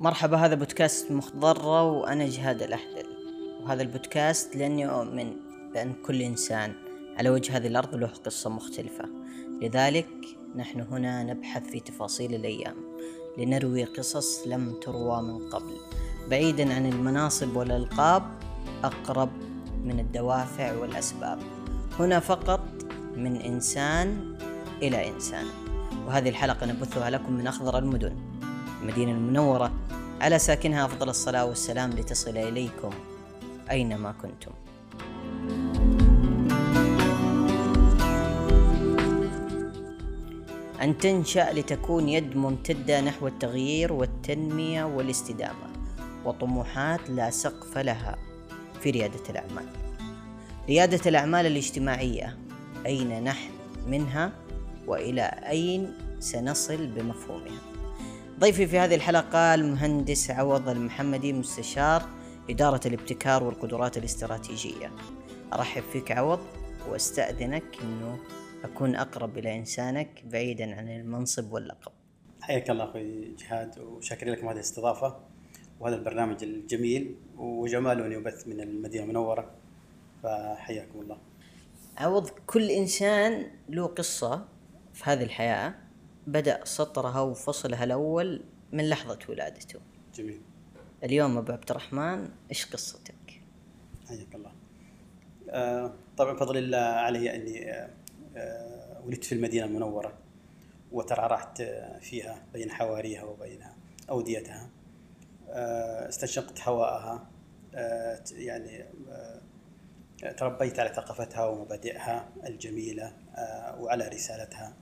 مرحبا هذا بودكاست مخضرة وأنا جهاد الأحلل. وهذا البودكاست لأني أؤمن بأن كل إنسان على وجه هذه الأرض له قصة مختلفة. لذلك نحن هنا نبحث في تفاصيل الأيام لنروي قصص لم تروى من قبل. بعيدا عن المناصب والألقاب أقرب من الدوافع والأسباب. هنا فقط من إنسان إلى إنسان. وهذه الحلقة نبثها لكم من أخضر المدن. المدينة المنورة على ساكنها أفضل الصلاة والسلام لتصل إليكم أينما كنتم. أن تنشأ لتكون يد ممتدة نحو التغيير والتنمية والاستدامة وطموحات لا سقف لها في ريادة الأعمال. ريادة الأعمال الاجتماعية أين نحن منها؟ وإلى أين سنصل بمفهومها؟ ضيفي في هذه الحلقة المهندس عوض المحمدي مستشار إدارة الابتكار والقدرات الاستراتيجية. أرحب فيك عوض وأستأذنك أنه أكون أقرب إلى إنسانك بعيدا عن المنصب واللقب. حياك الله أخوي جهاد وشاكر لكم هذه الاستضافة وهذا البرنامج الجميل وجماله أن يبث من المدينة المنورة فحياكم الله. عوض كل إنسان له قصة في هذه الحياة. بدأ سطرها وفصلها الأول من لحظة ولادته. جميل. اليوم أبو عبد الرحمن إيش قصتك؟ حياك الله. آه طبعا بفضل الله علي أني آه آه ولدت في المدينة المنورة وترعرعت فيها بين حواريها وبين أوديتها. آه استنشقت هواءها آه يعني آه تربيت على ثقافتها ومبادئها الجميلة وعلى رسالتها.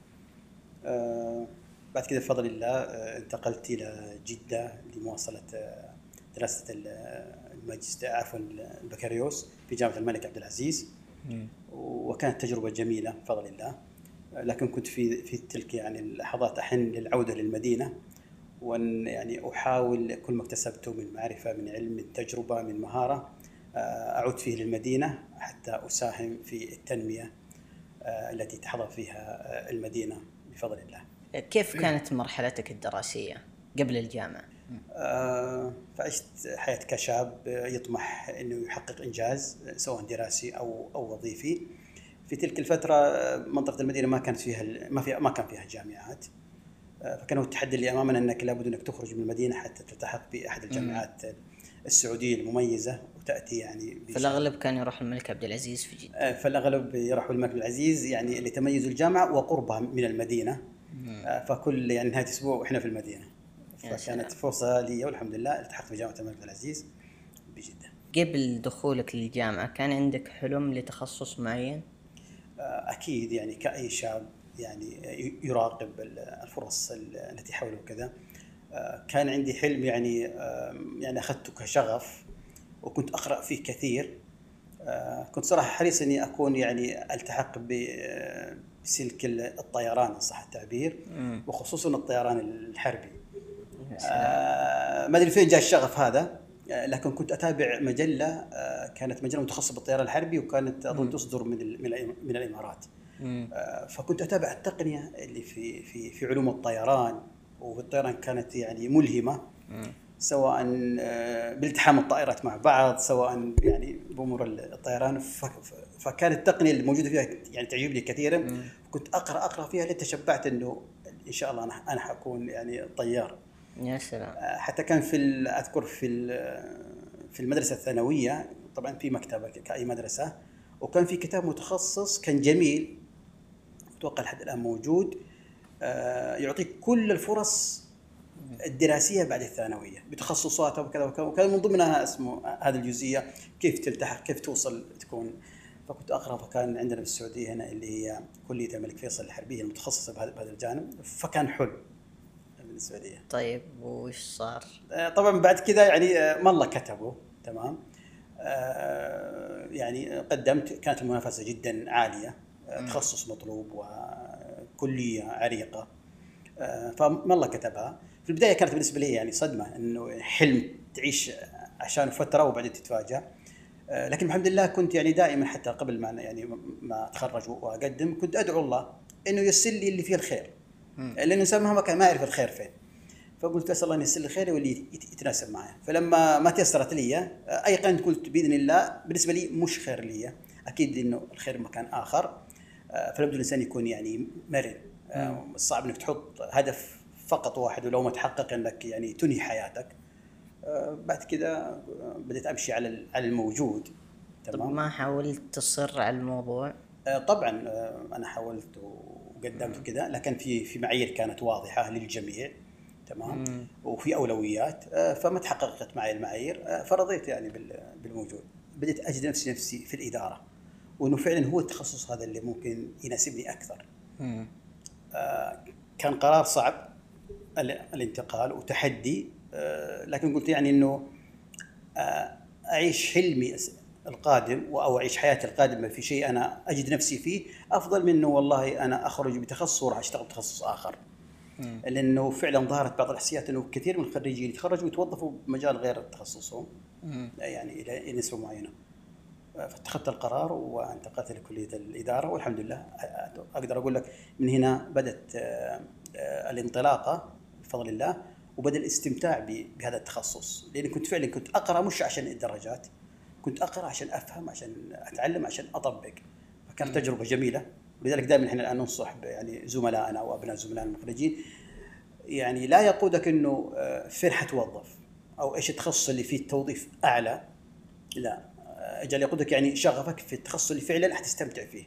بعد كذا بفضل الله آه، انتقلت إلى جدة لمواصلة آه، دراسة الماجستير عفوا البكالوريوس في جامعة الملك عبد العزيز. وكانت تجربة جميلة بفضل الله. لكن كنت في في تلك يعني اللحظات أحن للعودة للمدينة وأن يعني أحاول كل ما اكتسبته من معرفة من علم من تجربة من مهارة أعود فيه للمدينة حتى أساهم في التنمية التي تحظى فيها المدينة. بفضل الله. كيف كانت مرحلتك الدراسية قبل الجامعة؟ آه فعشت حياة كشاب يطمح أنه يحقق إنجاز سواء دراسي أو أو وظيفي. في تلك الفترة منطقة المدينة ما كانت فيها ما فيها ما كان فيها جامعات. فكان هو التحدي اللي أمامنا أنك لابد أنك تخرج من المدينة حتى تلتحق بأحد الجامعات السعودية المميزة. وتأتي يعني في الأغلب كان يروح الملك عبد العزيز في جدة. في الأغلب يروح الملك عبد العزيز يعني لتميز الجامعة وقربها من المدينة. فكل يعني نهاية أسبوع وإحنا في المدينة. فكانت فرصة لي والحمد لله التحقت بجامعة الملك عبد العزيز بجدة. قبل دخولك للجامعة كان عندك حلم لتخصص معين؟ أكيد يعني كأي شاب يعني يراقب الفرص التي حوله وكذا. كان عندي حلم يعني يعني أخذته كشغف. وكنت أقرأ فيه كثير. كنت صراحة حريص إني أكون يعني ألتحق بسلك الطيران إن صح التعبير. وخصوصا الطيران الحربي. ما أدري فين جاء الشغف هذا لكن كنت أتابع مجلة كانت مجلة متخصصة بالطيران الحربي وكانت أظن تصدر من من الإمارات. فكنت أتابع التقنية اللي في في في علوم الطيران. والطيران كانت يعني ملهمة. سواء بالتحام الطائرات مع بعض سواء يعني بأمور الطيران. فكانت التقنية الموجوده فيها يعني تعجبني كثيرا. كنت أقرأ أقرأ فيها لتشبعت إنه إن شاء الله أنا أنا حكون يعني طيار. يا سلام. حتى كان في أذكر في في المدرسة الثانوية طبعا في مكتبة كأي مدرسة وكان في كتاب متخصص كان جميل. أتوقع لحد الآن موجود. يعطيك كل الفرص الدراسية بعد الثانوية بتخصصاتها وكذا وكذا وكان من ضمنها اسمه هذه الجزئية كيف تلتحق كيف توصل تكون. فكنت أقرأ فكان عندنا في السعودية هنا اللي هي كلية الملك فيصل الحربية المتخصصة بهذا الجانب فكان حلم بالنسبة لي طيب وش صار؟ طبعا بعد كذا يعني ما الله كتبه تمام؟ يعني قدمت كانت المنافسة جدا عالية تخصص مطلوب وكلية عريقة فما الله كتبها. في البداية كانت بالنسبة لي يعني صدمة إنه حلم تعيش عشان فترة وبعدين تتفاجأ. لكن الحمد لله كنت يعني دائما حتى قبل ما يعني ما أتخرج وأقدم كنت أدعو الله إنه ييسر لي اللي فيه الخير. لأن الإنسان مهما كان ما يعرف الخير فين. فقلت أسأل الله أن ييسر لي خير واللي يت- يتناسب معي فلما ما تيسرت لي آه، أيقنت قلت بإذن الله بالنسبة لي مش خير لي. أكيد إنه الخير مكان آخر. آه، فلا بد الإنسان يكون يعني مرن. آه، صعب إنك تحط هدف فقط واحد ولو ما تحقق انك يعني تنهي حياتك. آه، بعد كذا آه، بديت أمشي على على الموجود. طب تمام؟ ما حاولت تصر على الموضوع؟ آه، طبعا أنا حاولت وقدمت وكذا لكن في في معايير كانت واضحة للجميع. تمام؟ وفي أولويات فما تحققت معي المعايير فرضيت يعني بال- بالموجود. بديت أجد نفسي نفسي في الإدارة. وإنه فعلا هو التخصص هذا اللي ممكن يناسبني أكثر. مم. كان قرار صعب. الانتقال وتحدي آه، لكن قلت يعني إنه آه، أعيش حلمي القادم أو أعيش حياتي القادمة في شيء أنا أجد نفسي فيه أفضل من إنه والله أنا أخرج بتخصص وراح أشتغل بتخصص آخر. مم. لأنه فعلا ظهرت بعض الاحصائيات إنه كثير من الخريجين يتخرجوا ويتوظفوا بمجال غير تخصصهم. يعني إلى نسبة معينة. فاتخذت القرار وانتقلت لكلية الإدارة والحمد لله أقدر أقول لك من هنا بدأت آه، الانطلاقة بفضل الله وبدأ الاستمتاع بهذا التخصص. لاني كنت فعلا كنت أقرأ مش عشان الدرجات كنت أقرأ عشان أفهم عشان أتعلم عشان أطبق. فكانت تجربة جميلة. ولذلك دائما إحنا الآن ننصح يعني زملائنا وابناء زملائنا المخرجين يعني لا يقودك إنه آه، فين حتوظف؟ أو إيش التخصص اللي فيه التوظيف أعلى؟ لا. آه، أجل يقودك يعني شغفك في التخصص اللي فعلا حتستمتع فيه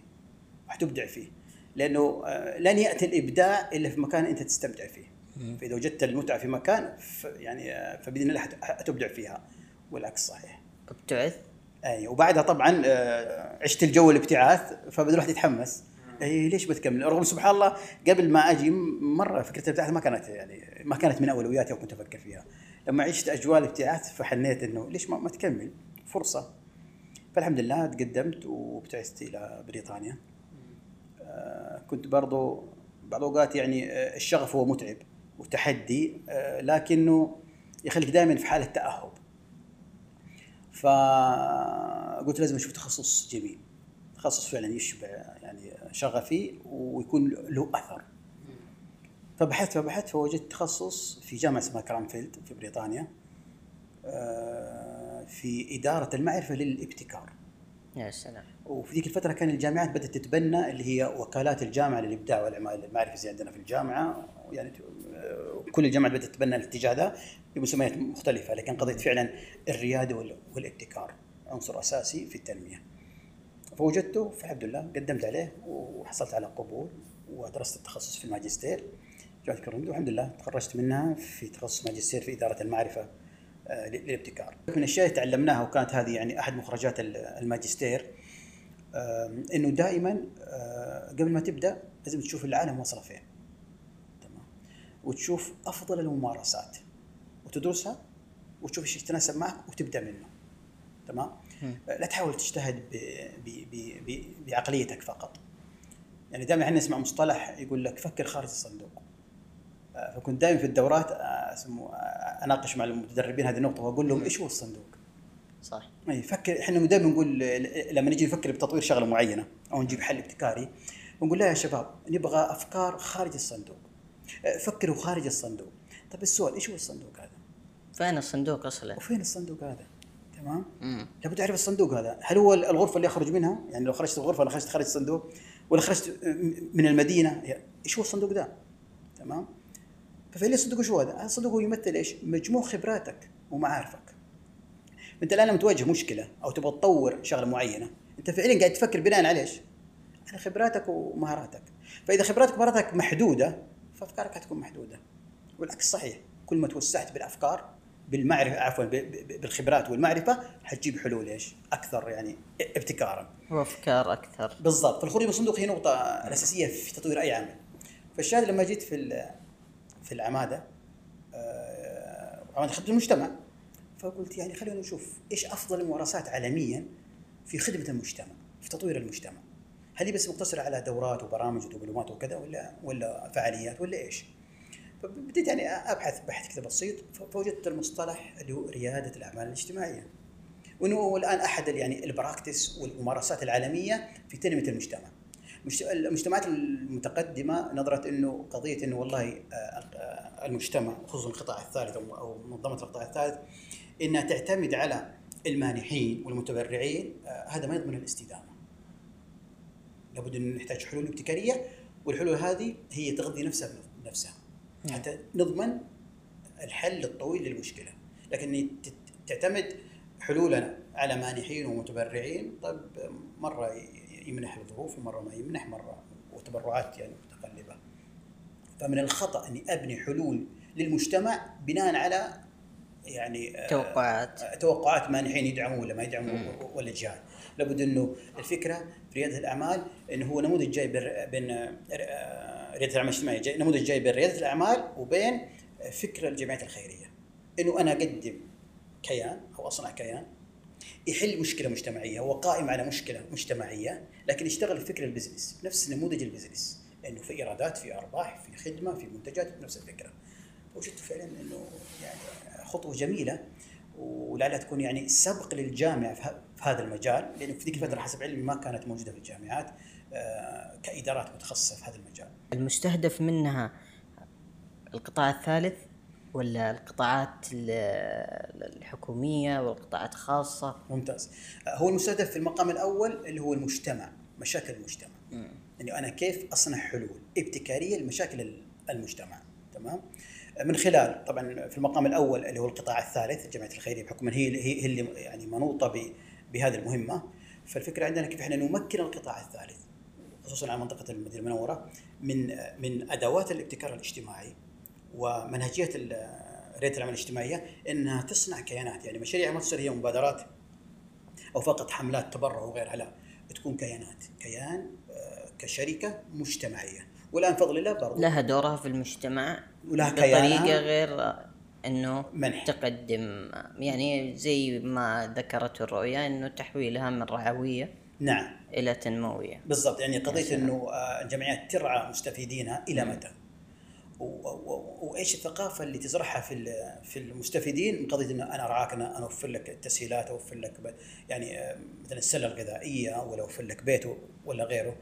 حتبدع فيه. لأنه آه، لن يأتي الإبداع إلا في مكان أنت تستمتع فيه. فإذا وجدت المتعة في مكان يعني آه، فبإذن الله حت- حتبدع فيها والعكس صحيح. أبتعث؟ أي وبعدها طبعا آه، عشت الجو الابتعاث فبدا الواحد يتحمس. أي ليش بتكمل رغم سبحان الله قبل ما أجي مرة فكرة الابتعاث ما كانت يعني ما كانت من اولوياتي أو كنت أفكر فيها. لما عشت أجواء الابتعاث فحنيت إنه ليش ما, ما تكمل؟ فرصة. فالحمد لله تقدمت وابتعثت إلى بريطانيا. آه، كنت برضو بعض الاوقات يعني الشغف هو متعب. وتحدي آه، لكنه يخليك دائما في حالة تأهب. فقلت لازم أشوف تخصص جميل. تخصص فعلا يشبع يعني شغفي ويكون له أثر. فبحثت فبحثت فوجدت تخصص في جامعة اسمها كرامفيلد في بريطانيا آه، في إدارة المعرفة للابتكار. يا سلام. وفي ذيك الفترة كان الجامعات بدأت تتبنى اللي هي وكالات الجامعة للإبداع المعرفي زي عندنا في الجامعة يعني آه، كل الجامعات بدأت تتبنى الاتجاه ده بمسميات مختلفة لكن قضيه فعلا الريادة وال- والابتكار عنصر أساسي في التنمية. فوجدته فالحمد لله قدمت عليه وحصلت على قبول ودرست التخصص في الماجستير جامعه كورندو والحمد لله تخرجت منها في تخصص ماجستير في إدارة المعرفة آه، للابتكار. من الأشياء اللي تعلمناها وكانت هذه يعني أحد مخرجات ال- الماجستير إنه دائما آه، قبل ما تبدأ لازم تشوف العالم وصل فين. تمام. وتشوف أفضل الممارسات. وتدرسها وتشوف إيش يتناسب معك وتبدأ منه. تمام. آه، لا تحاول تجتهد ب- ب- ب- ب- بعقليتك فقط. يعني دائما إحنا نسمع مصطلح يقول لك فكر خارج الصندوق. آه، فكنت دائما في الدورات اسمه أناقش مع المتدربين هذه النقطة وأقول لهم إيش هو الصندوق؟ صح أي فكر إحنا دائما نقول لما نجي نفكر بتطوير شغلة معينة أو نجيب حل ابتكاري نقول لا يا شباب نبغى أفكار خارج الصندوق فكروا خارج الصندوق طيب السؤال إيش هو الصندوق هذا؟ فين الصندوق أصلا؟ وفين الصندوق هذا؟ تمام؟ لابد أعرف الصندوق هذا هل هو الغرفة اللي اخرج منها؟ يعني لو خرجت الغرفة أنا خرجت خارج الصندوق ولا خرجت من المدينة يعني إيش هو الصندوق ده؟ تمام؟ ففعليا الصندوق هو هذا؟ الصندوق هو يمثل إيش؟ مجموع خبراتك ومعارفك انت الآن لما تواجه مشكلة أو تبغى تطور شغلة معينة أنت فعليا قاعد تفكر بناء على إيش؟ على خبراتك ومهاراتك. فإذا خبراتك ومهاراتك محدودة فأفكارك حتكون محدودة. والعكس صحيح كل ما توسعت بالأفكار بالمعرفة عفوا بالخبرات والمعرفة حتجيب حلول إيش؟ أكثر يعني ابتكارا. وأفكار أكثر. بالضبط. فالخروج من الصندوق هي نقطة الأساسية في تطوير أي عمل. فالشاهد لما جيت في في العمادة آه، عمادة خدمة المجتمع فقلت يعني خلينا نشوف إيش أفضل الممارسات عالميا في خدمة المجتمع في تطوير المجتمع هل هي بس مقتصرة على دورات وبرامج ودبلومات وكذا ولا ولا فعاليات ولا إيش؟ فبديت يعني أبحث بحث كذا بسيط فوجدت المصطلح اللي هو ريادة الأعمال الاجتماعية وإنه الآن أحد يعني البراكتس والممارسات العالمية في تنمية المجتمع. مجت- المجتمعات المتقدمة نظرت إنه قضية إنه والله آه، آه، المجتمع خصوصا القطاع الثالث أو منظمة القطاع الثالث إنها تعتمد على المانحين والمتبرعين آه، هذا ما يضمن الاستدامة. لابد أن نحتاج حلول ابتكارية والحلول هذه هي تغذي نفسها بنفسها حتى نضمن الحل الطويل للمشكلة. لكن تعتمد حلولنا على مانحين ومتبرعين طيب مرة يمنح الظروف ومرة ما يمنح مرة وتبرعات يعني متقلبة. فمن الخطأ أني أبني حلول للمجتمع بناء على يعني آه، توقعات. توقعات مانحين يدعموا ولا ما يدعموا ولا جهات لابد إنه الفكرة في ريادة الأعمال انه هو نموذج جاي بين بين آه، ريادة الأعمال الاجتماعية جاي نموذج جاي بين ريادة الأعمال وبين فكره الجمعيات الخيرية. إنه أنا أقدم كيان أو أصنع كيان يحل مشكلة مجتمعية هو قائم على مشكلة مجتمعية لكن يشتغل في فكر ال business نفس نموذج ال business. إنه في إيرادات في أرباح في خدمة في منتجات نفس الفكرة. وجدت فعلا إنه يعني خطوة جميلة ولعلها تكون يعني سبق للجامعة في هذا المجال لأنه في ذيك الفترة حسب علمي ما كانت موجودة في الجامعات آه، كإدارات متخصصة في هذا المجال. المستهدف منها القطاع الثالث ولا القطاعات ال- الحكومية والقطاعات الخاصة ممتاز. آه، هو المستهدف في المقام الأول اللي هو المجتمع، مشاكل المجتمع. انه أنا كيف أصنع حلول إبتكارية لمشاكل ال- المجتمع، تمام؟ آه، من خلال طبعا في المقام الأول اللي هو القطاع الثالث الجمعيه الخيريه بحكم إن هي هي اللي يعني منوطة بهذه المهمة، فالفكرة عندنا كيف إحنا نمكن القطاع الثالث خصوصا على منطقة المدينة المنورة من من أدوات الابتكار الاجتماعي ومنهجية ريادة الأعمال الاجتماعية إنها تصنع كيانات. يعني مشاريع ما تصير هي مبادرات أو فقط حملات تبرع وغيرها لا. تكون كيانات كيان آه، كشركة مجتمعية. والآن بفضل الله برضو لها دورها في المجتمع ولها. بطريقة غير إنه منح. تقدم يعني زي ما ذكرت الرؤية إنه تحويلها من رعوية نعم إلى تنموية بالضبط يعني قضية إنه آه، الجمعيات ترعى مستفيدينها إلى متى؟ و- و- وإيش الثقافة اللي تزرعها في في المستفيدين من قضية إنه أنا أرعاك أنا أوفر لك التسهيلات أوفر لك يعني آه، مثلا السلة الغذائية ولا أوفر لك بيت ولا غيره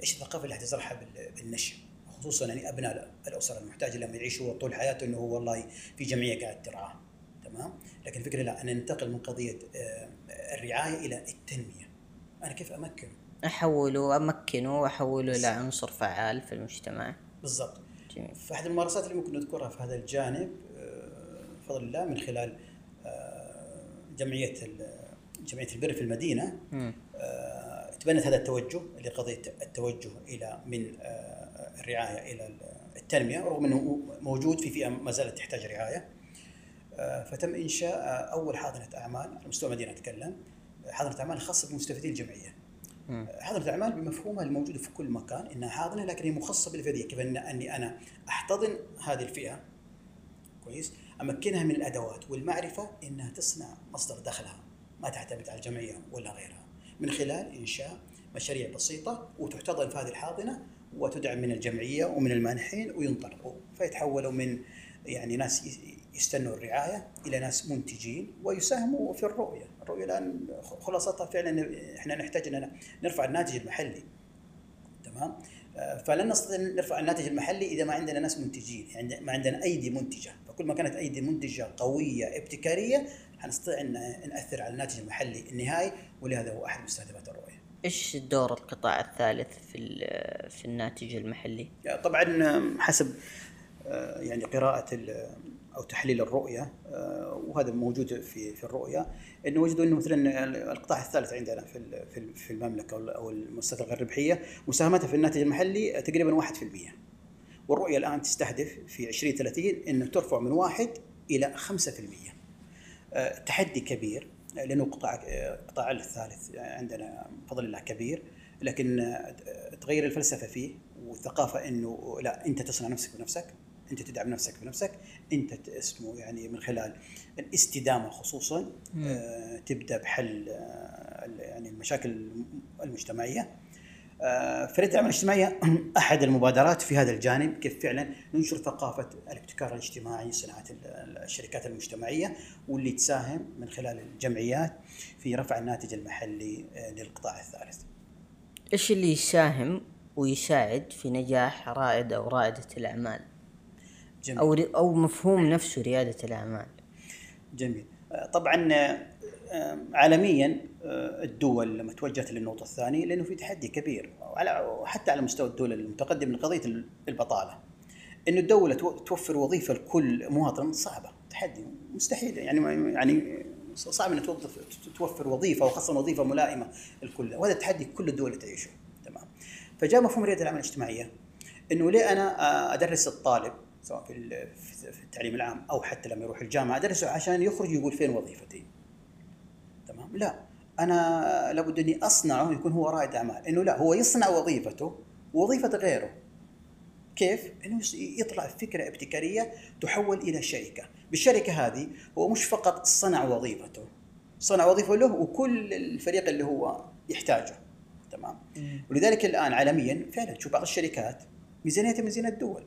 إيش الثقافة اللي حتزرعها بال- بالنشء خصوصا يعني أبناء الاسر المحتاجة لما يعيشوا طول حياته إنه هو والله في جمعية قاعد ترعاه. تمام؟ لكن الفكرة لا أنا ننتقل من قضية آه، الرعاية إلى التنمية. أنا كيف أمكن؟ أحوله وأمكنه وأحوله إلى عنصر فعال في المجتمع. بالضبط. جميل. فاحد الممارسات اللي ممكن نذكرها في هذا الجانب آه، بفضل الله من خلال آه، جمعية جمعية البر في المدينة مم. تبنت هذا التوجه اللي قضية التوجه إلى من آه، الرعاية إلى التنمية رغم إنه موجود في فئة ما زالت تحتاج رعاية. آه، فتم إنشاء آه، أول حاضنة أعمال على مستوى المدينة أتكلم حاضنة أعمال خاصة بمستفيدي الجمعية. مم. حاضنة الأعمال بمفهومها الموجود في كل مكان إنها حاضنة لكن هي مخصصة بالفئة كيف إن أني أنا أحتضن هذه الفئة. كويس؟ أمكنها من الأدوات والمعرفة إنها تصنع مصدر دخلها ما تعتمد على الجمعية ولا غيرها. من خلال إنشاء مشاريع بسيطة وتحتضن في هذه الحاضنة وتدعم من الجمعية ومن المانحين وينطلقوا. فيتحولوا من يعني ناس يستنوا الرعاية إلى ناس منتجين ويساهموا في الرؤية. الرؤية الآن خلاصتها فعلا إحنا نحتاج أن نرفع الناتج المحلي. تمام؟ آه، فلن نستطيع نرفع الناتج المحلي إذا ما عندنا ناس منتجين يعني ما عندنا أيدي منتجة. فكل ما كانت أيدي منتجة قوية ابتكارية حنستطيع إن نأثر على الناتج المحلي النهائي ولهذا هو أحد مستهدفات الرؤية. إيش دور القطاع الثالث في في الناتج المحلي؟ طبعا حسب آه، يعني قراءة أو تحليل الرؤية آه، وهذا موجود في في الرؤية إنه وجدوا إنه مثلا القطاع الثالث عندنا في في ال- في المملكة أو المؤسسات الغير ربحية مساهمتها في الناتج المحلي تقريبا 1% والرؤية الآن تستهدف في 2030 إنه ترفع من 1 إلى 5% آه، تحدي كبير لأنه قطاع القطاع الثالث عندنا بفضل الله كبير لكن تغير الفلسفة فيه والثقافة إنه لا أنت تصنع نفسك بنفسك أنت تدعم نفسك بنفسك أنت اسمه يعني من خلال الاستدامة خصوصا آه، تبدأ بحل آه، يعني المشاكل المجتمعية آه، فريق العمل الاجتماعية أحد المبادرات في هذا الجانب كيف فعلا ننشر ثقافة الابتكار الاجتماعي صناعة ال- الشركات المجتمعية واللي تساهم من خلال الجمعيات في رفع الناتج المحلي آه، للقطاع الثالث إيش اللي يساهم ويساعد في نجاح رائد أو رائدة الأعمال؟ جميل. أو أو مفهوم نفسه ريادة الأعمال جميل آه، طبعا عالميا آه، الدول لما توجهت للنقطة الثانية لأنه في تحدي كبير وحتى على مستوى الدول المتقدمة لقضية البطالة. إنه الدولة تو- توفر وظيفة لكل مواطن صعبة تحدي مستحيل يعني يعني صعب انك توظف توفر وظيفة وخاصة وظيفة ملائمة للكل وهذا التحدي كل الدول تعيشه. تمام. فجاء مفهوم ريادة الاعمال الاجتماعية إنه ليه أنا آه، أدرس الطالب سواء في ال- في التعليم العام أو حتى لما يروح الجامعة أدرسه عشان يخرج يقول فين وظيفتي. لا أنا لابد أني أصنعه يكون هو رائد أعمال. إنه لا هو يصنع وظيفته ووظيفه غيره. كيف؟ إنه يطلع فكرة ابتكارية تحول إلى شركة، بالشركة هذه هو مش فقط صنع وظيفته. صنع وظيفة له وكل الفريق اللي هو يحتاجه. تمام؟ ولذلك الآن عالميا فعلا تشوف بعض الشركات ميزانيتها ميزانية الدول.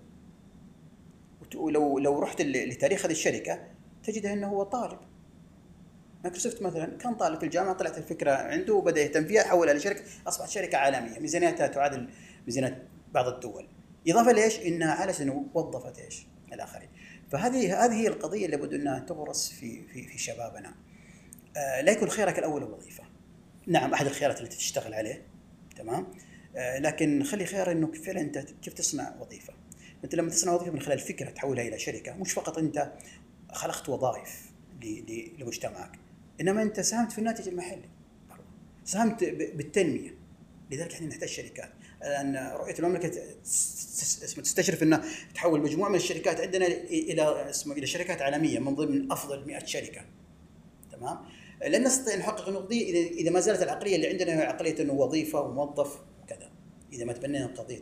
ولو لو رحت لتاريخ هذه الشركة تجدها إنه هو طالب. مايكروسوفت مثلا كان طالب في الجامعة طلعت الفكرة عنده وبدأ يهتم فيها حولها لشركة أصبحت شركة عالمية ميزانيتها تعادل ميزانيه بعض الدول. إضافة ليش؟ إنها على انه وظفت إيش؟ الآخرين. فهذه هذه هي القضية اللي لابد أنها تغرس في في في شبابنا. آه لا يكون خيارك الأول الوظيفه نعم أحد الخيارات التي تشتغل عليه. تمام؟ آه لكن خلي خيار انه فعلا أنت كيف تصنع وظيفة؟ أنت لما تصنع وظيفة من خلال فكرة تحولها إلى شركة مش فقط أنت خلقت وظائف لمجتمعك. إنما أنت ساهمت في الناتج المحلي. ساهمت بالتنمية. لذلك إحنا نحتاج شركات. لأن رؤية المملكة تستشرف إنها تحول مجموعة من الشركات عندنا إلى اسمه إلى شركات عالمية من ضمن أفضل 100 شركة. تمام؟ لن نستطيع نحقق النقطة دي اذا إذا ما زالت العقلية اللي عندنا هي عقلية إنه وظيفة وموظف وكذا. إذا ما تبنينا قضيه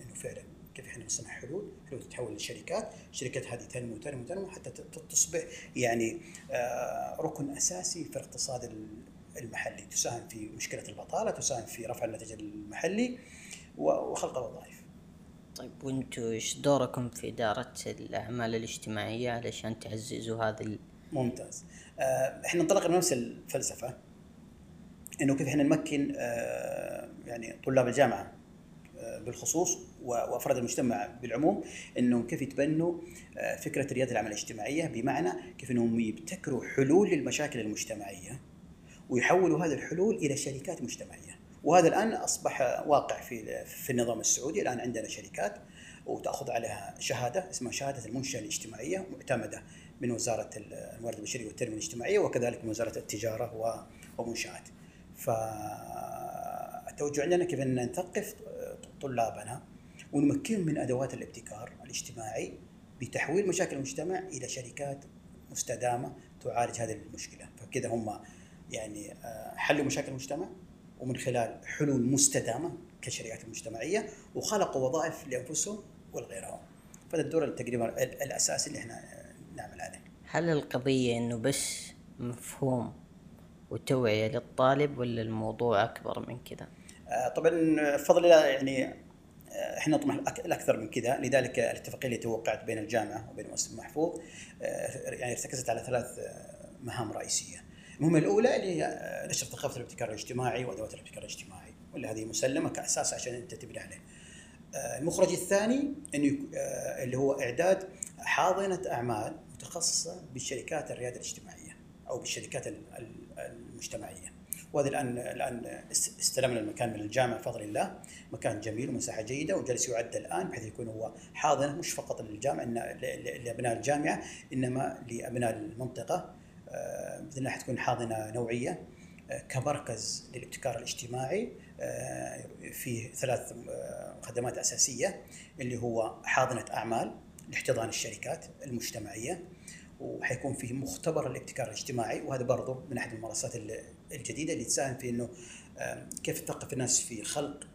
إنه فعلا. كيف إحنا نصنع حلول حلول تتحول لشركات الشركات هذه تنمو تنمو تنمو حتى تصبح يعني آه، ركن أساسي في الاقتصاد ال- المحلي. تساهم في مشكلة البطالة تساهم في رفع الناتج المحلي وخلق الوظائف طيب وانتوا إيش دوركم في إدارة الأعمال الاجتماعية علشان تعززوا هذا ال... ممتاز. آه، إحنا انطلقنا من نفس الفلسفة إنه كيف إحنا نمكن آه، يعني طلاب الجامعة بالخصوص وأفراد المجتمع بالعموم إنهم كيف يتبنوا آه، فكرة رياده الاعمال الاجتماعية بمعنى كيف إنهم يبتكروا حلول للمشاكل المجتمعية ويحولوا هذه الحلول إلى شركات مجتمعية وهذا الآن أصبح واقع في في النظام السعودي الآن عندنا شركات وتأخذ عليها شهادة اسمها شهادة المنشأة الاجتماعية معتمدة من وزارة الموارد البشرية والتنميه الاجتماعية وكذلك من وزارة التجارة ومنشآت. فالتوجه عندنا كيف إن نثقف طلابنا ونمكنهم من أدوات الابتكار الاجتماعي بتحويل مشاكل المجتمع إلى شركات مستدامة تعالج هذه المشكلة، فكذا هم يعني آه، حلوا مشاكل المجتمع ومن خلال حلول مستدامة كشركات مجتمعية وخلقوا وظائف لأنفسهم ولغيرهم. فهذا الدور تقريبا ال- الأساسي اللي إحنا آه، نعمل عليه. هل القضية إنه بس مفهوم وتوعية للطالب ولا الموضوع أكبر من كذا آه، طبعا بفضل الله يعني إحنا نطمح الأكثر من كذا لذلك الاتفاقية اللي توقعت بين الجامعة وبين مؤسسة محفوظ آه، يعني ارتكزت على ثلاث آه، مهام رئيسية. المهمه الأولى اللي هي آه، نشر ثقافه الابتكار الاجتماعي وأدوات الابتكار الاجتماعي واللي هذه مسلمة كأساس عشان أنت تبني عليه. آه، المخرج الثاني انه آه، اللي هو إعداد حاضنة أعمال متخصصة بالشركات الريادة الاجتماعية أو بالشركات ال- ال- المجتمعية. وهذا الآن الان است- استلمنا المكان من الجامعة بفضل الله. مكان جميل ومساحة جيدة وجالس يعد الآن بحيث يكون هو حاضنه مش فقط للجامعه إن لأبناء الجامعة إنما لأبناء المنطقة. آه، بإذن الله حتكون حاضنة نوعية آه، كمركز للابتكار الاجتماعي آه، فيه ثلاث خدمات أساسية اللي هو حاضنة أعمال لاحتضان الشركات المجتمعية وحيكون فيه مختبر الابتكار الاجتماعي وهذا برضه من أحد الممارسات ال- الجديده اللي تساهم في إنه كيف تثقف الناس في خلق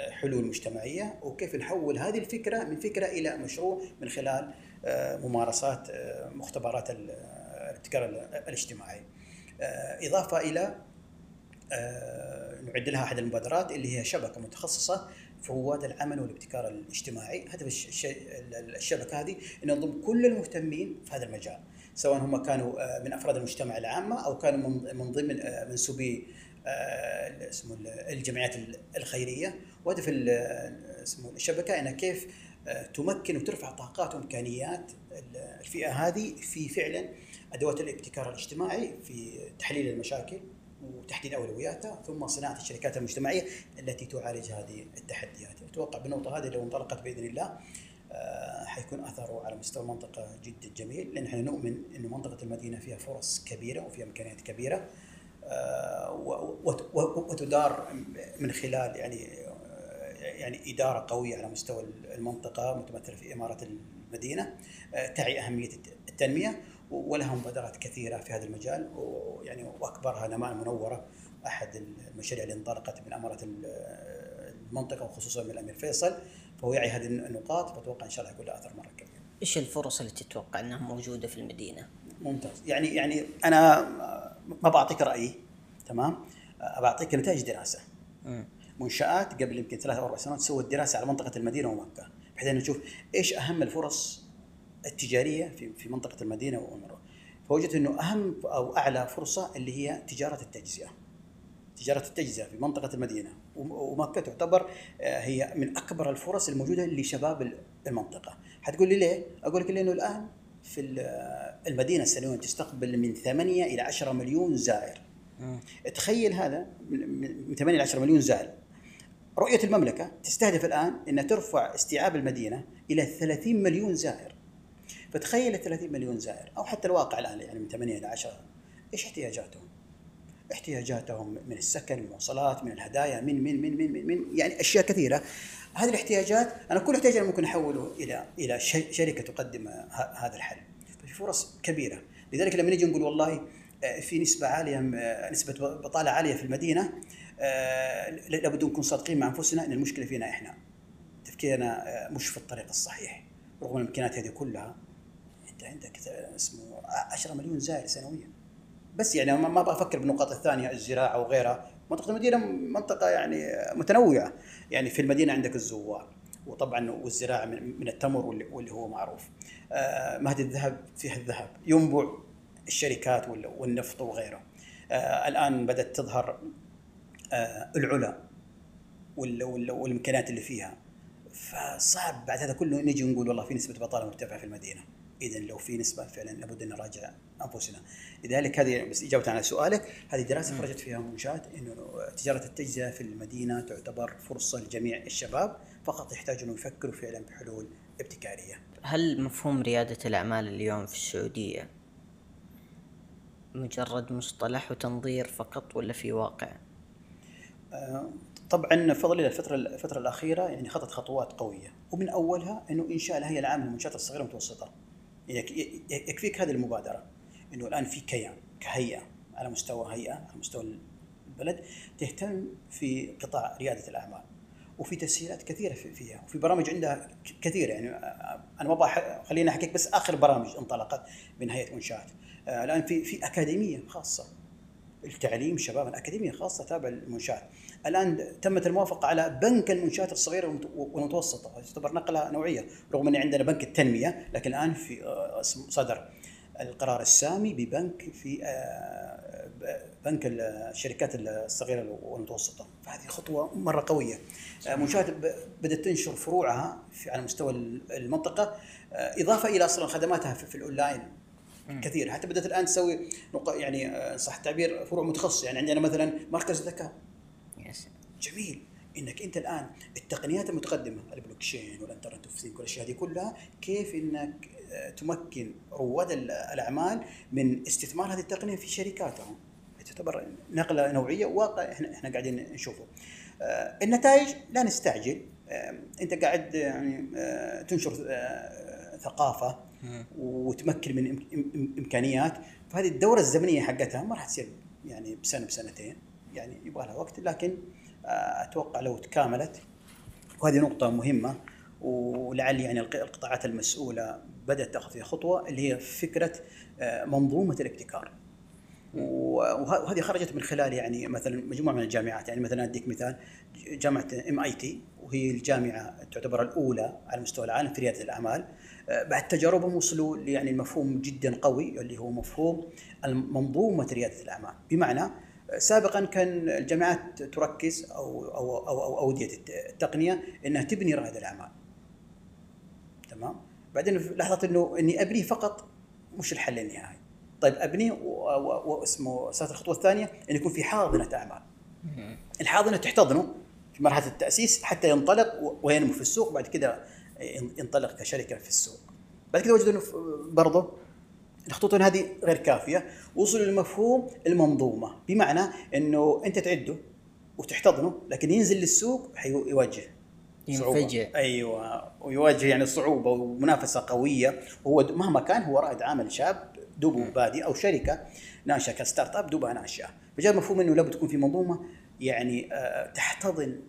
آه، حلول مجتمعية وكيف نحول هذه الفكرة من فكرة إلى مشروع من خلال آه، ممارسات آه، مختبرات ال- الابتكار ال- الاجتماعي. إضافة إلى نعد لها أحد المبادرات اللي هي شبكة متخصصة رواد العمل والابتكار الاجتماعي، هدف الش- الش- ال- الشبكة هذه ان نضم كل المهتمين في هذا المجال، سواء هم كانوا آه، من أفراد المجتمع العامة أو كانوا من من ضمن آه، منسوبي آه، اسمه ال- الجمعيات ال- الخيرية، وهدف اسمه الشبكة إنها كيف تمكن وترفع طاقات وإمكانيات الفئة هذه في فعلا أدوات الابتكار الاجتماعي في تحليل المشاكل. وتحديد اولوياتها ثم صناعة الشركات المجتمعية التي تعالج هذه التحديات. أتوقع بالنقطة هذه لو انطلقت بإذن الله آه، حيكون أثره على مستوى المنطقة جدا جميل. لأن إحنا نؤمن انه منطقة المدينة فيها فرص كبيرة وفيها إمكانيات كبيرة آه، وتدار من خلال يعني يعني إدارة قوية على مستوى المنطقة متمثلة في إمارة المدينة آه، تعي أهمية التنمية. ولها مبادرات كثيرة في هذا المجال ويعني وأكبرها نماء المنوره أحد المشاريع اللي انطلقت من أمارة المنطقة وخصوصا من الأمير فيصل فهو يعي هذه النقاط فأتوقع إن شاء الله يكون لها اثر مرة كبير. إيش الفرص اللي تتوقع إنها موجودة في المدينة؟ ممتاز يعني يعني أنا ما بعطيك رأيي تمام؟ بعطيك نتائج دراسة. م. منشآت قبل يمكن ثلاث أو أربع سنوات سوت دراسة على منطقة المدينة ومكة بحيث إنه نشوف إيش أهم الفرص التجارية في في منطقة المدينة وأمره. فوجدت إنه أهم أو أعلى فرصة اللي هي تجارة التجزئة. تجارة التجزئة في منطقة المدينة. ومكة تعتبر آه، هي من أكبر الفرص الموجودة لشباب المنطقة. حتقول لي ليه؟ أقول لك لأنه الآن في المدينة سنويا تستقبل من 8 إلى 10 مليون زائر. تخيل هذا من 8 إلى 10 مليون زائر. رؤية المملكة تستهدف الآن أن ترفع استيعاب المدينة إلى 30 مليون زائر. فتخيل ال 30 مليون زائر أو حتى الواقع الآن يعني من 8 إلى 10 إيش احتياجاتهم؟ احتياجاتهم من السكن من المواصلات من الهدايا من من من من من, يعني أشياء كثيرة. هذه الاحتياجات أنا كل احتياج ممكن أحوله إلى إلى شركة تقدم هذا الحل. ففي فرص كبيرة. لذلك لما نجي نقول والله آه، في نسبة عالية آه، نسبة بطالة عالية في المدينة آه، لابد نكون صادقين مع أنفسنا إن المشكلة فينا إحنا. تفكيرنا مش في الطريق الصحيح رغم الامكانيات هذه كلها. انت عندك اسمه 10 مليون زائر سنويا. بس يعني ما أبغى أفكر بالنقاط الثانية الزراعة وغيرها. منطقة المدينة منطقة يعني متنوعة. يعني في المدينة عندك الزوار وطبعا والزراعة من التمر واللي هو معروف. آه مهد الذهب فيها الذهب. ينبع الشركات والنفط وغيره. آه الآن بدأت تظهر آه، العلا والامكانيات اللي فيها. فصعب بعد هذا كله نجي نقول والله في نسبة بطالة مرتفعة في المدينة. إذا لو في نسبة فعلا لابد أن نراجع أنفسنا لذلك هذه بس إجابة على سؤالك هذه دراسة خرجت فيها منشآت انه تجارة التجزئة في المدينة تعتبر فرصة لجميع الشباب فقط يحتاجوا أنه يفكروا فعلا بحلول ابتكارية. هل مفهوم ريادة الأعمال اليوم في السعودية مجرد مصطلح وتنظير فقط ولا في واقع؟ طبعا فضل الفترة الفترة الأخيرة يعني خطت خطوات قوية ومن أولها إنه إنشاء الهيئه العامة للمنشآت الصغيرة والمتوسطة يكفيك هذه المبادرة. إنه الآن في كيان كهيئة على مستوى هيئة على مستوى البلد تهتم في قطاع ريادة الأعمال. وفي تسهيلات كثيرة فيها. وفي برامج عندها كثيرة. يعني أنا ما خليني أحكيك بس آخر برامج انطلقت من هيئة منشآت. الآن في في أكاديمية خاصة. التعليم شباب الأكاديمية خاصة تابع للمنشآت. الآن تمت الموافقة على بنك المنشات الصغيرة والمتوسطة. تعتبر نقلة نوعية رغم أن عندنا بنك التنمية لكن الآن في آه، صدر القرار السامي ببنك في آه، بنك الشركات الصغيرة والمتوسطة. فهذه خطوة مرة قوية. آه، منشآت بدأت تنشر فروعها على مستوى المنطقة. إضافة إلى أصلا خدماتها في الأونلاين كثير. حتى بدأت الآن تسوي يعني صح التعبير فروع متخصصة. يعني عندنا مثلا مركز ذكاء. جميل. إنك أنت الآن التقنيات المتقدمة البلوكشين والإنترنت أوف ثينك والأشياء هذه كلها كيف إنك آه، تمكن رواد الأعمال من استثمار هذه التقنية في شركاتهم؟ تعتبر نقلة نوعية واقع إحنا إحنا قاعدين نشوفه. آه، النتائج لا نستعجل. آه، أنت قاعد يعني تنشر ثقافة وتمكن من إمكانيات. فهذه الدورة الزمنية حقتها ما راح تصير يعني بسنة بسنتين يعني يبغى لها وقت. لكن أتوقع لو تكاملت وهذه نقطة مهمة ولعل يعني القطاعات المسؤولة بدأت تأخذ فيها خطوة اللي هي فكرة آه، منظومة الابتكار. وهذه خرجت من خلال يعني مثلا مجموعة من الجامعات يعني مثلا أديك مثال جامعة ام اي تي وهي الجامعة تعتبر الأولى على مستوى العالم في ريادة الأعمال. آه، بعد تجاربهم وصلوا يعني المفهوم جدا قوي اللي هو مفهوم منظومه ريادة الأعمال. بمعنى سابقا كان الجامعات تركز أو أو أو, أو أودية التقنية إنها تبني رائد الأعمال. تمام؟ بعدين لاحظت إنه إني ابنيه فقط مش الحل النهائي. طيب ابنيه واسمه صارت الخطوة الثانية إن يكون في حاضنة أعمال. الحاضنة تحتضنه في مرحلة التأسيس حتى ينطلق وينمو في السوق بعد كده ينطلق كشركة في السوق. بعد كده وجدوا إنه برضه الخطوط هذه غير كافية. وصلوا للمفهوم المنظومة بمعنى إنه أنت تعده وتحتضنه لكن ينزل للسوق حيواجه ينفجع. أيوه. ويواجه يعني صعوبة ومنافسة قوية. وهو مهما كان هو رائد عمل شاب دوبه بادي أو شركة ناشئة ك startup دوبها ناشئه فجاء مفهوم إنه لابد تكون في منظومة يعني آه، تحتضن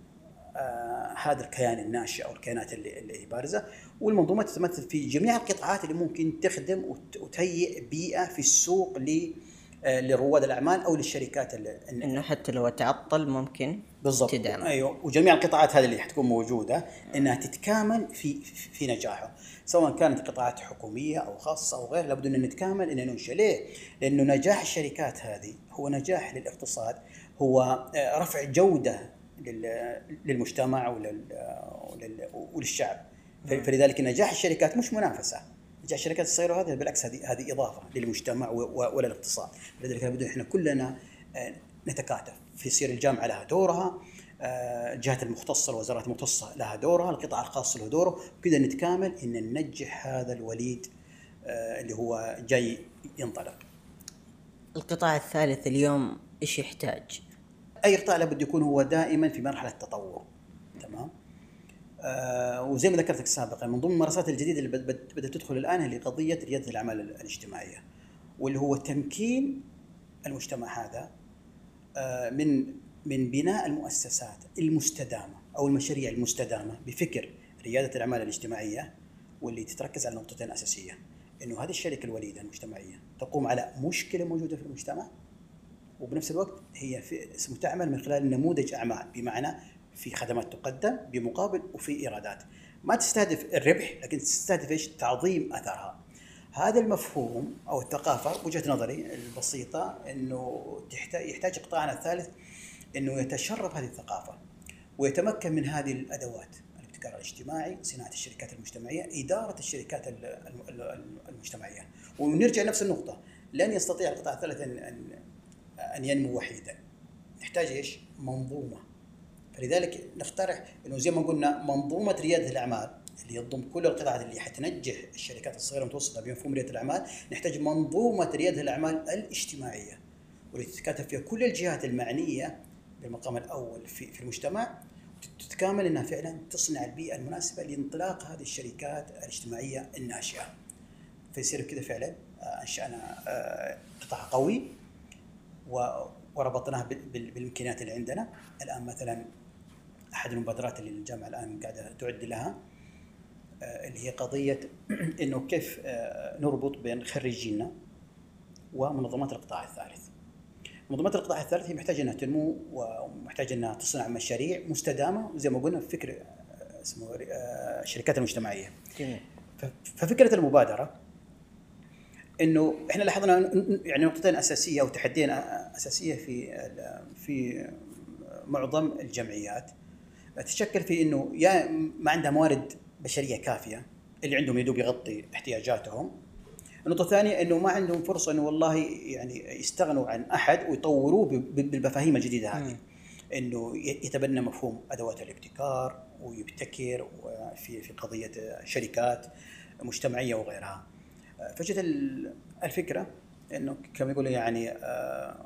هذا الكيان الناشئ أو الكيانات اللي, اللي بارزة. والمنظومة تتمثل في جميع القطاعات اللي ممكن تخدم وتهيئ بيئة في السوق آه، لرواد الأعمال أو للشركات إنه حتى لو تعطل ممكن بالضبط. تدعم أيوه. وجميع القطاعات هذه اللي حتكون موجودة إنها تتكامل في في نجاحه. سواء كانت قطاعات حكومية أو خاصة أو غير لابد أن نتكامل أن ننشئ. ليه؟ لأنه نجاح الشركات هذه هو نجاح للاقتصاد هو آه، رفع جودة للمجتمع وللشعب. فلذلك نجاح الشركات مش منافسة. نجاح الشركات الصغيرة هذه بالعكس هذه هذه إضافة للمجتمع وللاقتصاد لذلك لابد إحنا كلنا آه، نتكاتف. في سير الجامعة لها دورها آه، الجهات المختصة الوزارات المختصة لها دورها القطاع الخاص له دوره. وكذا نتكامل إن ننجح هذا الوليد آه، اللي هو جاي ينطلق. القطاع الثالث اليوم إيش يحتاج؟ أي قطاع لابد يكون هو دائما في مرحلة تطور تمام؟ آه وزي ما ذكرت لك سابقا من ضمن الممارسات الجديدة اللي بدات تدخل الآن هي قضية ريادة الأعمال الاجتماعية واللي هو تمكين المجتمع هذا آه من من بناء المؤسسات المستدامة أو المشاريع المستدامة بفكر ريادة الأعمال الاجتماعية واللي تتركز على نقطتين أساسية إنه هذه الشركة الوليدة المجتمعية تقوم على مشكلة موجودة في المجتمع وبنفس الوقت هي تعمل من خلال نموذج أعمال بمعنى في خدمات تقدم بمقابل وفي إيرادات. ما تستهدف الربح لكن تستهدف إيش؟ تعظيم أثرها. هذا المفهوم أو الثقافة وجهة نظري البسيطة إنه تحتاج يحتاج قطاعنا الثالث إنه يتشرب هذه الثقافة ويتمكن من هذه الأدوات الابتكار الاجتماعي، صناعة الشركات المجتمعية، إدارة الشركات المجتمعية، ونرجع نفس النقطة، لن يستطيع القطاع الثالث إن أن ينمو وحيدا. نحتاج إيش؟ منظومة. فلذلك نقترح إنه زي ما قلنا منظومة ريادة الأعمال اللي يضم كل القطاعات اللي حتنجح الشركات الصغيرة والمتوسطه بمفهوم ريادة الأعمال، نحتاج منظومة ريادة الأعمال الاجتماعية واللي تتكاتف فيها كل الجهات المعنية بالمقام الأول في في المجتمع تتكامل إنها فعلا تصنع البيئة المناسبة لانطلاق هذه الشركات الاجتماعية الناشئة. فيصير كذا فعلا آه، أنشأنا آه، قطاع قوي وربطناه بالامكانيات اللي عندنا الآن مثلا أحد المبادرات اللي الجامعة الآن قاعدة تعد لها آه، اللي هي قضية إنه كيف نربط بين خريجينا ومنظمات القطاع الثالث. منظمات القطاع الثالث هي محتاجة إنها تنمو ومحتاجة إنها تصنع مشاريع مستدامة وزي ما قلنا فكر اسمه الشركات المجتمعية. جميل. ففكرة المبادرة إنه إحنا لاحظنا يعني نقطتين أساسية أو تحديين أساسية في في معظم الجمعيات تتشكل في إنه يا ما عندها موارد بشرية كافية اللي عندهم يدوب يغطي احتياجاتهم النقطة الثانية إنه ما عندهم فرصة إنه والله يعني يستغنوا عن أحد ويطوروه بالمفاهيم الجديدة هذه. إنه يتبنى مفهوم أدوات الابتكار ويبتكر في في قضية شركات مجتمعية وغيرها. فجت الفكرة إنه كما يقول يعني آه،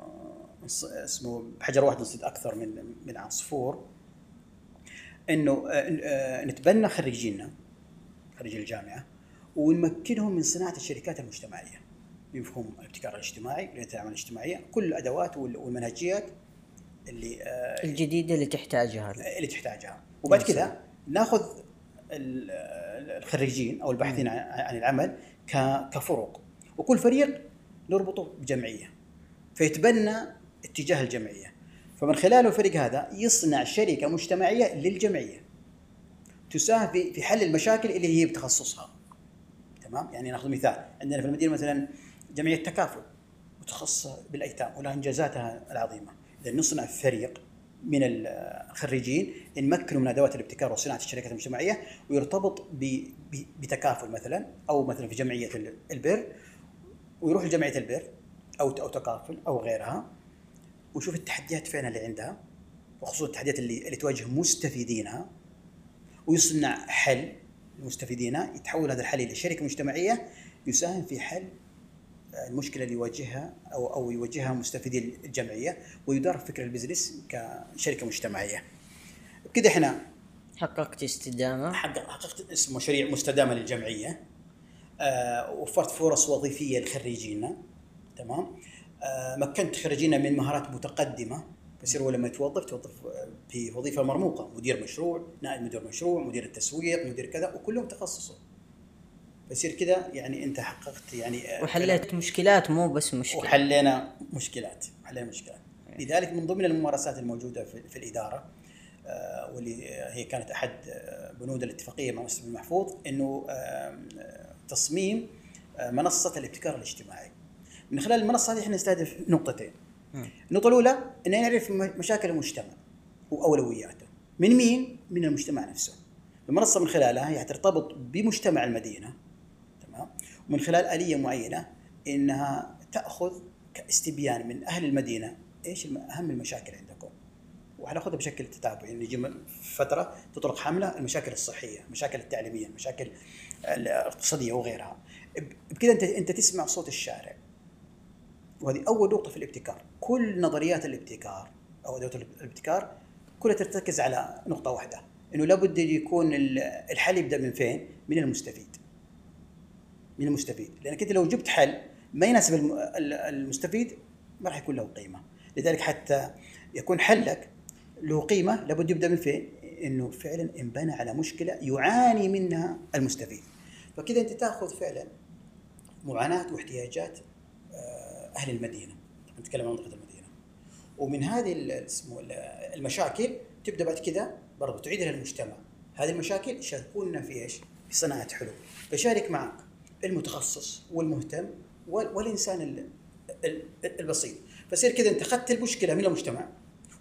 اسمه بحجر واحد نصيد أكثر من من عصفور إنه آه، آه، نتبنى خريجينا خريجي الجامعة ونمكنهم من صناعة الشركات المجتمعية بمفهوم الابتكار الاجتماعي ريادة الأعمال الاجتماعية كل الأدوات والمنهجيات اللي الجديدة اللي تحتاجها. اللي تحتاجها. وبعد كذا ناخذ الخريجين أو الباحثين عن العمل كفرق. وكل فريق نربطه بجمعية فيتبنى اتجاه الجمعية. فمن خلال الفريق هذا يصنع شركة مجتمعية للجمعية تساهم في حل المشاكل اللي هي بتخصصها. تمام؟ يعني ناخذ مثال. عندنا في المدينة مثلا جمعية تكافل متخصصة بالأيتام ولها إنجازاتها العظيمة. اذا نصنع فريق من الخريجين نمكنه من أدوات الابتكار وصناعة الشركات المجتمعية ويرتبط بتكافل مثلا أو مثلا في جمعية ال- البر ويروح لجمعية البر أو أو تكافل أو غيرها ويشوف التحديات فين اللي عندها وخصوصا التحديات اللي اللي تواجه مستفيدينها ويصنع حل لمستفيدينها يتحول هذا الحل إلى شركة مجتمعية يساهم في حل المشكلة اللي يواجهها أو أو يواجهها مستفيدي الجمعية ويدار فكر البزنس كشركة مجتمعية. بكذا إحنا حققت استدامة؟ حقق- حققت اسم مشاريع مستدامة للجمعية. آه، وفرت فرص وظيفية لخريجينا. تمام؟ آه، مكنت خريجينا من مهارات متقدمة. بصير هو لما يتوظف توظف في وظيفة مرموقة. مدير مشروع نائب مدير مشروع مدير التسويق مدير كذا وكلهم تخصصه. بصير كذا يعني أنت حققت يعني آه، وحليت مشكلات مو بس مشكلة. وحلينا مشكلات حلينا مشكلات. لذلك من ضمن الممارسات الموجودة في, في الإدارة آه، واللي هي كانت أحد آه، بنود الاتفاقية مع مستر المحفوظ إنه تصميم منصة الابتكار الاجتماعي. من خلال المنصة هذه إحنا نستهدف نقطتين. النقطة الأولى إن نعرف مشاكل المجتمع وأولوياته. من مين؟ من المجتمع نفسه. المنصة من خلالها هي ترتبط بمجتمع المدينة ومن خلال آلية معينة إنها تأخذ كاستبيان من أهل المدينة إيش أهم المشاكل عندكم وحناخذها بشكل تتابعي يعني يجي م- فترة تطلق حملة المشاكل الصحية، المشاكل التعليمية، المشاكل الاقتصادية وغيرها. بكذا أنت أنت تسمع صوت الشارع. وهذه أول نقطة في الابتكار، كل نظريات الابتكار أو أدوات الابتكار كلها ترتكز على نقطة واحدة، إنه لابد يكون ال- الحل يبدأ من فين؟ من المستفيد. من المستفيد، لأنك أنت لو جبت حل ما يناسب الم- ال- المستفيد ما راح يكون له قيمة، لذلك حتى يكون حلك له قيمة لابد يبدأ من فين؟ إنه فعلا انبنى على مشكلة يعاني منها المستفيد. فكذا أنت تأخذ فعلا معاناة واحتياجات آه، أهل المدينة، نتكلم عن منطقة المدينة. ومن هذه اسمه ال- المشاكل تبدأ بعد كذا برضو تعيدها للمجتمع. هذه المشاكل يشاركونا في إيش؟ في صناعة حلول. فشارك معك المتخصص والمهتم وال- والإنسان ال- ال- البسيط. فصير كذا أنت أخذت المشكلة من المجتمع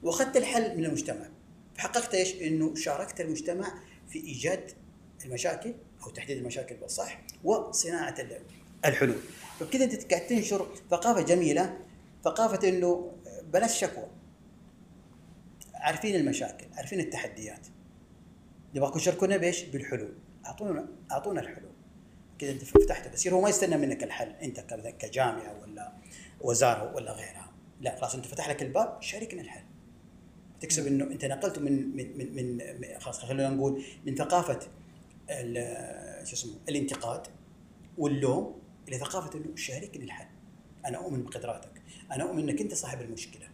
وأخذت الحل من المجتمع. فحققت إيش؟ إنه شاركت المجتمع في إيجاد المشاكل أو تحديد المشاكل بالصح وصناعة ال- الحلول. فبكذا أنت قاعد تنشر ثقافة جميلة ثقافة إنه بلاش شكوى. عارفين المشاكل، عارفين التحديات. نبغاكم تشاركونا بإيش؟ بالحلول. أعطونا أعطونا الحلول. كذا انت فتحته بصير هو ما يستنى منك الحل انت كجامعة ولا وزارة ولا غيرها. لا خلاص انت فتح لك الباب شاركنا الحل. تكسب انه انت نقلته من من من, من خلاص خلينا نقول من ثقافة شو اسمه الانتقاد واللوم إلى ثقافة إنه شاركني الحل. أنا أؤمن بقدراتك، أنا أؤمن إنك أنت صاحب المشكلة.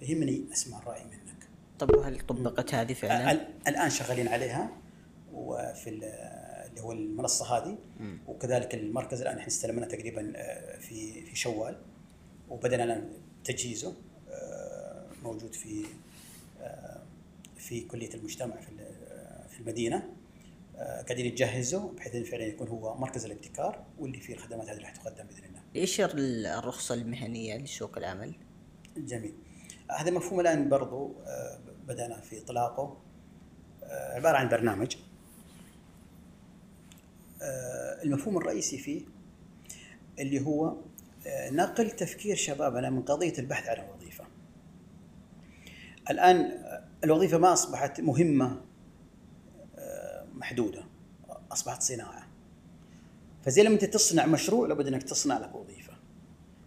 فيهمني اسمع الرأي منك. طب وهل طبقت هذه فعلا؟ ال- الآن شغالين عليها وفي ال- اللي هو المنصة هذه مم. وكذلك المركز الآن إحنا استلمنا تقريبا آه، في في شوال وبدأنا الآن تجهيزه آه، موجود في آه، في كلية المجتمع في في المدينة قاعدين نجهزه بحيث فعلا يكون هو مركز الابتكار واللي فيه الخدمات هذه اللي راح تقدم بإذن الله. إيش الرخصة المهنية لسوق العمل؟ جميل هذا مفهوم الآن برضو بدأنا في إطلاقه عبارة عن برنامج المفهوم الرئيسي فيه اللي هو آه، نقل تفكير شبابنا من قضية البحث عن وظيفه. الآن آه، الوظيفة ما أصبحت مهمة آه، محدودة أصبحت صناعة. فزي لما أنت تصنع مشروع لابد أنك تصنع لك وظيفة.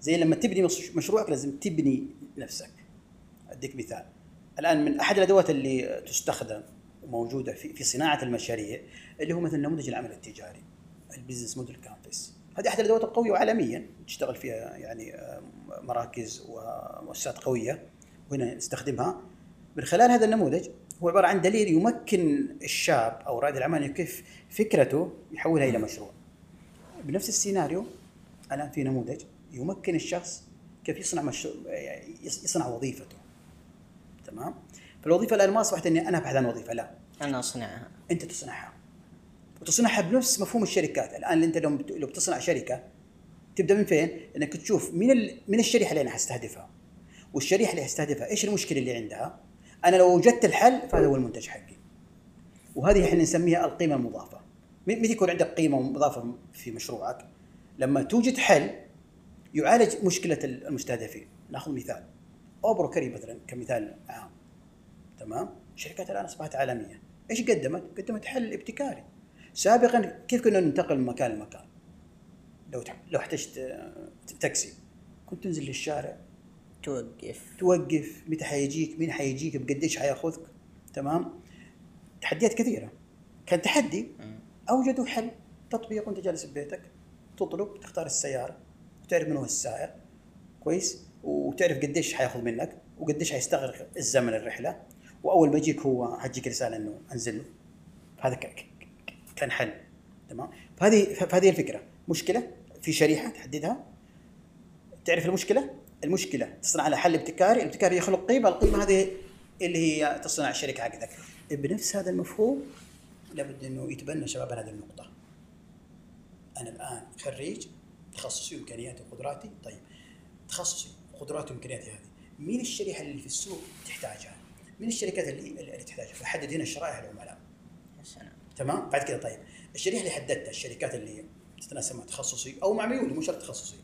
زي لما تبني مش- مشروعك لازم تبني نفسك أديك مثال الآن من أحد الأدوات اللي تستخدم وموجودة في صناعة المشاريع اللي هو مثلا نموذج العمل التجاري ال business model canvas هذه أحد الأدوات القوية وعالميا تشتغل فيها يعني آه، مراكز ومؤسسات قوية. وهنا نستخدمها. من خلال هذا النموذج هو عبارة عن دليل يمكن الشاب أو رائد الأعمال كيف فكرته يحولها إلى مشروع. بنفس السيناريو الآن في نموذج يمكن الشخص كيف يصنع مشروع يص- يصنع وظيفته. تمام؟ فالوظيفة الآن ما أصبحت إني أنا أبحث عن وظيفة لا. أنا أصنعها. أنت تصنعها. وتصنعها بنفس مفهوم الشركات. الآن أنت لو لو بتصنع شركة تبدأ من فين؟ إنك تشوف من ال... من الشريحة اللي أنا حستهدفها. والشريحة اللي حستهدفها إيش المشكلة اللي عندها؟ أنا لو وجدت الحل فهذا هو المنتج حقي. وهذه إحنا نسميها القيمة المضافة. متى يكون عندك قيمة مضافة في مشروعك؟ لما توجد حل يعالج مشكلة المستهدفين. نأخذ مثال. أوبرو كري مثلا كمثال عام. تمام؟ شركات الآن أصبحت عالمية. إيش قدمت؟ قدمت حل ابتكاري. سابقا كيف كنا ننتقل من مكان لمكان؟ لو لو احتجت تاكسي. كنت تنزل للشارع. توقف. توقف. متى حيجيك؟ مين حيجيك؟ بقديش حياخذك؟ تمام؟ تحديات كثيرة. كان تحدي. أوجدوا حل. تطبيق وانت جالس ببيتك. تطلب. تختار السيارة. وتعرف من هو السائق. كويس. وتعرف قديش حياخذ منك. وقديش حيستغرق الزمن الرحلة. وأول ما يجيك هو حتجيك رسالة إنه أنزل له. هذا كان حل تمام؟ فهذه فهذه الفكرة. مشكلة في شريحة تحددها. تعرف المشكلة؟ المشكلة تصنع لها حل ابتكاري الابتكاري يخلق قيمة القيمة هذه اللي هي تصنع الشركة حقتك بنفس هذا المفهوم لابد أنه يتبنى شباب هذه النقطة. أنا الآن خريج تخصصي وإمكانياتي وقدراتي. طيب تخصصي وقدراتي وإمكانياتي هذه. مين الشريحة اللي في السوق تحتاجها؟ مين الشركات اللي اللي تحتاجها؟ فحدد هنا شرائح العملاء. يا سلام. تمام؟ بعد كذا طيب الشريحة اللي حددتها الشركات اللي تتناسب مع تخصصي أو مع ميولي مو شرط تخصصي.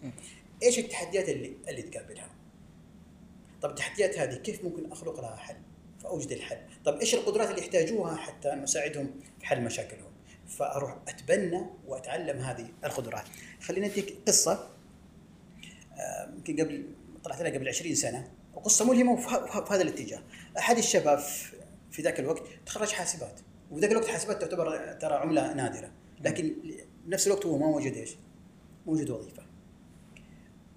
إيش التحديات اللي اللي تقابلها؟ طب التحديات هذه كيف ممكن أخلق لها حل؟ فأوجد الحل، طب إيش القدرات اللي يحتاجوها حتى نساعدهم في حل مشاكلهم؟ فأروح أتبنى وأتعلم هذه القدرات. خلينا نديك قصة يمكن قبل طلعت لها قبل 20 سنة وقصة ملهمة في هذا الاتجاه. أحد الشباب في ذاك الوقت تخرج حاسبات وذاك الوقت حاسبات تعتبر ترى عملة نادرة لكن بنفس الوقت هو ما وجد إيش؟ ما وجد وظيفة.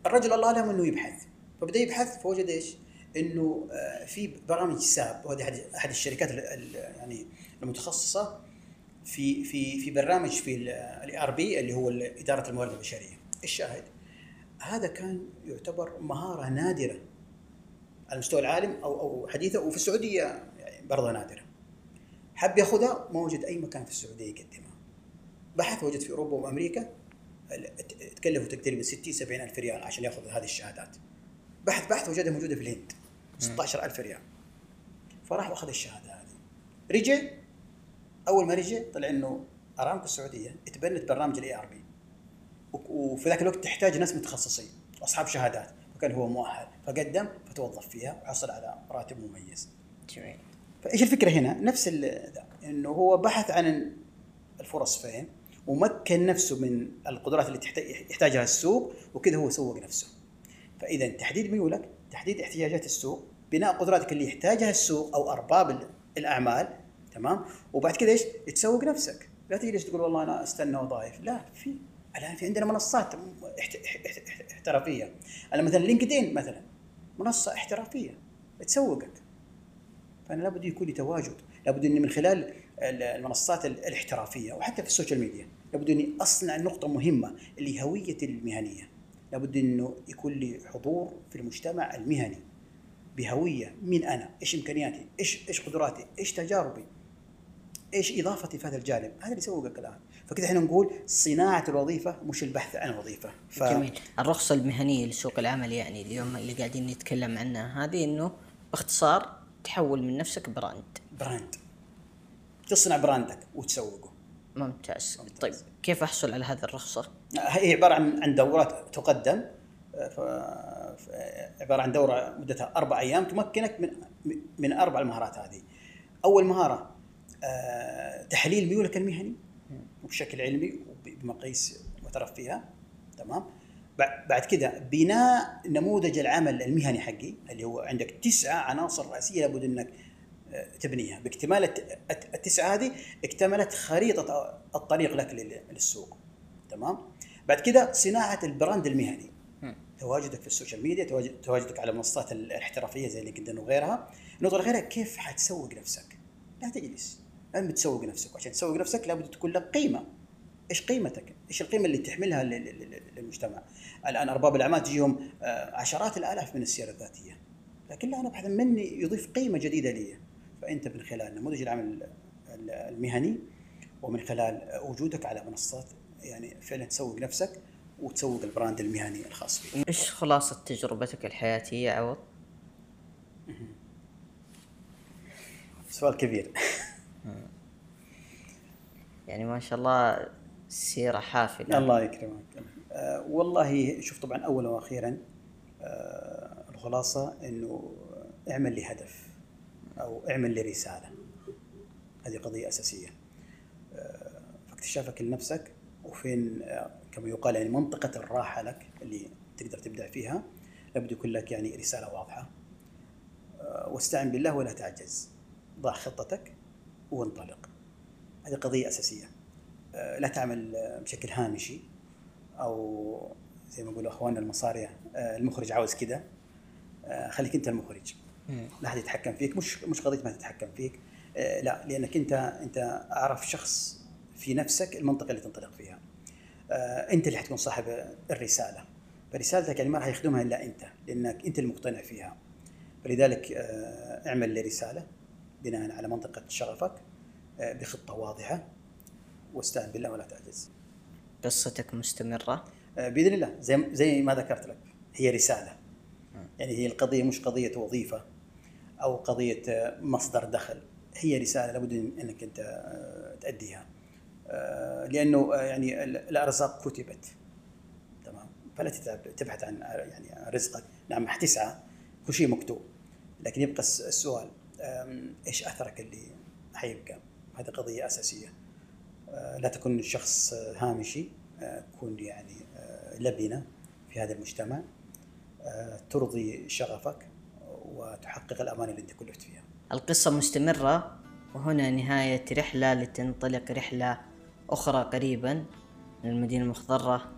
الرجل الله له إنه يبحث فبدأ يبحث فوجد إيش؟ إنه في برامج SAP وهذه أحد الشركات يعني المتخصصة في في في برنامج في ال ERP اللي هو إدارة الموارد البشرية الشاهد هذا كان يعتبر مهارة نادرة على مستوى العالم أو أو حديثه وفي السعودية يعني برضه نادرة حب ياخذها ما وجد أي مكان في السعودية يقدمها. بحث وجد في أوروبا وأمريكا تكلفوا تقريبا 60 70 ألف ريال عشان ياخذ هذه الشهادات. بحث بحث وجدها موجودة في الهند 16 ألف ريال. فراح وأخذ الشهادة هذه. رجع أول ما رجع طلع إنه أرامكو السعودية اتبنت برنامج ال ERP وفي ذاك الوقت تحتاج ناس متخصصين واصحاب شهادات. فكان هو مؤهل فقدم فتوظف فيها وحصل على راتب مميز. جميل. فإيش الفكرة هنا؟ نفس إنه هو بحث عن الفرص فين ومكن نفسه من القدرات اللي يحتاجها السوق وكذا هو سوق نفسه. فإذا تحديد ميولك، تحديد احتياجات السوق، بناء قدراتك اللي يحتاجها السوق أو أرباب الأعمال تمام؟ وبعد كذا إيش؟ تسوق نفسك، لا تجلس تقول والله أنا استنى وظائف، لا في الآن في عندنا منصات احترافية أنا مثلا لينكدين مثلا منصة احترافية تسوقك فأنا لابد يكون لي تواجد. لابد إني من خلال المنصات الاحترافية وحتى في ال social media لابد إني أصنع نقطة مهمة اللي هويتي المهنية. لابد إنه يكون لي حضور في المجتمع المهني بهوية مين أنا إيش إمكانياتي إيش إيش قدراتي إيش تجاربي إيش إضافتي في هذا الجانب. هذا اللي يسوقك الان فكذا إحنا نقول صناعة الوظيفة مش البحث عن وظيفه ف... جميل. الرخصة المهنية لسوق العمل يعني اليوم اللي قاعدين نتكلم عنها هذه إنه باختصار تحول من نفسك brand. brand. تصنع brand ك وتسوقه. ممتاز. ممتاز. طيب كيف أحصل على هذه الرخصة؟ هي عبارة عن عن دورات تقدم ف... عبارة عن دورة مدتها أربع أيام تمكنك من من أربع المهارات هذه. أول مهارة آه، تحليل ميولك المهني وبشكل علمي وبمقاييس معترف فيها تمام؟ بعد كذا بناء نموذج العمل المهني حقي اللي هو عندك تسعة عناصر رئيسية لابد إنك آه، تبنيها. باكتمال التسعة هذه اكتملت خريطة الطريق لك للسوق. تمام؟ بعد كذا صناعة ال brand المهني. تواجدك في ال social media تواجدك على المنصات الاحترافية زي LinkedIn وغيرها. النقطة الأخيرة كيف حتسوق نفسك؟ لا تجلس. انت بتسوق نفسك؟ وعشان تسوق نفسك لابد تكون لك قيمة. إيش قيمتك؟ إيش القيمة اللي تحملها للمجتمع؟ الآن أرباب الأعمال تجيهم آه، عشرات الآلاف من السير الذاتية. لكن لا أنا ابحث مني يضيف قيمة جديدة لي. فأنت من خلال نموذج العمل المهني ومن خلال وجودك على منصات يعني فعلا تسوق نفسك وتسوق البراند المهني الخاص فيك. إيش خلاصة تجربتك الحياتية عوض؟ سؤال كبير. يعني ما شاء الله سيرة حافلة. الله يكرمك. آه والله شوف طبعا اولا وأخيرا آه الخلاصة إنه اعمل لهدف أو اعمل لرساله هذه قضية أساسية. آه فاكتشافك لنفسك وفين آه كما يقال يعني منطقة الراحة لك اللي تقدر تبدع فيها. لابد يكون لك يعني رسالة واضحة. آه واستعن بالله ولا تعجز. ضع خطتك وانطلق. هذه قضية أساسية. لا تعمل بشكل هامشي. أو زي ما يقولوا أخواننا المصارية آه، المخرج عاوز كذا خليك أنت المخرج. لا أحد يتحكم فيك مش مش قضية ما تتحكم فيك لا لأنك أنت أنت أعرف شخص في نفسك المنطقة اللي تنطلق فيها. أنت اللي حتكون صاحب الرسالة. فرسالتك يعني ما راح يخدمها إلا أنت لأنك أنت المقتنع فيها. فلذلك اعمل لرساله بناء على منطقة شغفك بخطة واضحة واستعن بالله ولا تعجز. قصتك مستمرة؟ آه، بإذن الله. زي زي ما ذكرت لك هي رسالة. يعني هي القضية مش قضية وظيفة أو قضية آه، مصدر دخل. هي رسالة لابد أنك أنت آه، تأديها. لأنه يعني الأرزاق كتبت. تمام؟ فلا تبحث عن يعني رزقك. نعم حتسعى كل شيء مكتوب. لكن يبقى السؤال إيش أثرك اللي حيبقى؟ هذه قضية أساسية. لا تكون شخص هامشي آه، كن يعني آه، لبنة في هذا المجتمع ترضي شغفك وتحقق الأمان اللي أنت كلفت فيها. القصة مستمرة وهنا نهاية رحلة لتنطلق رحلة أخرى قريبا من المدينة المخضرة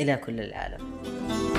إلى كل العالم.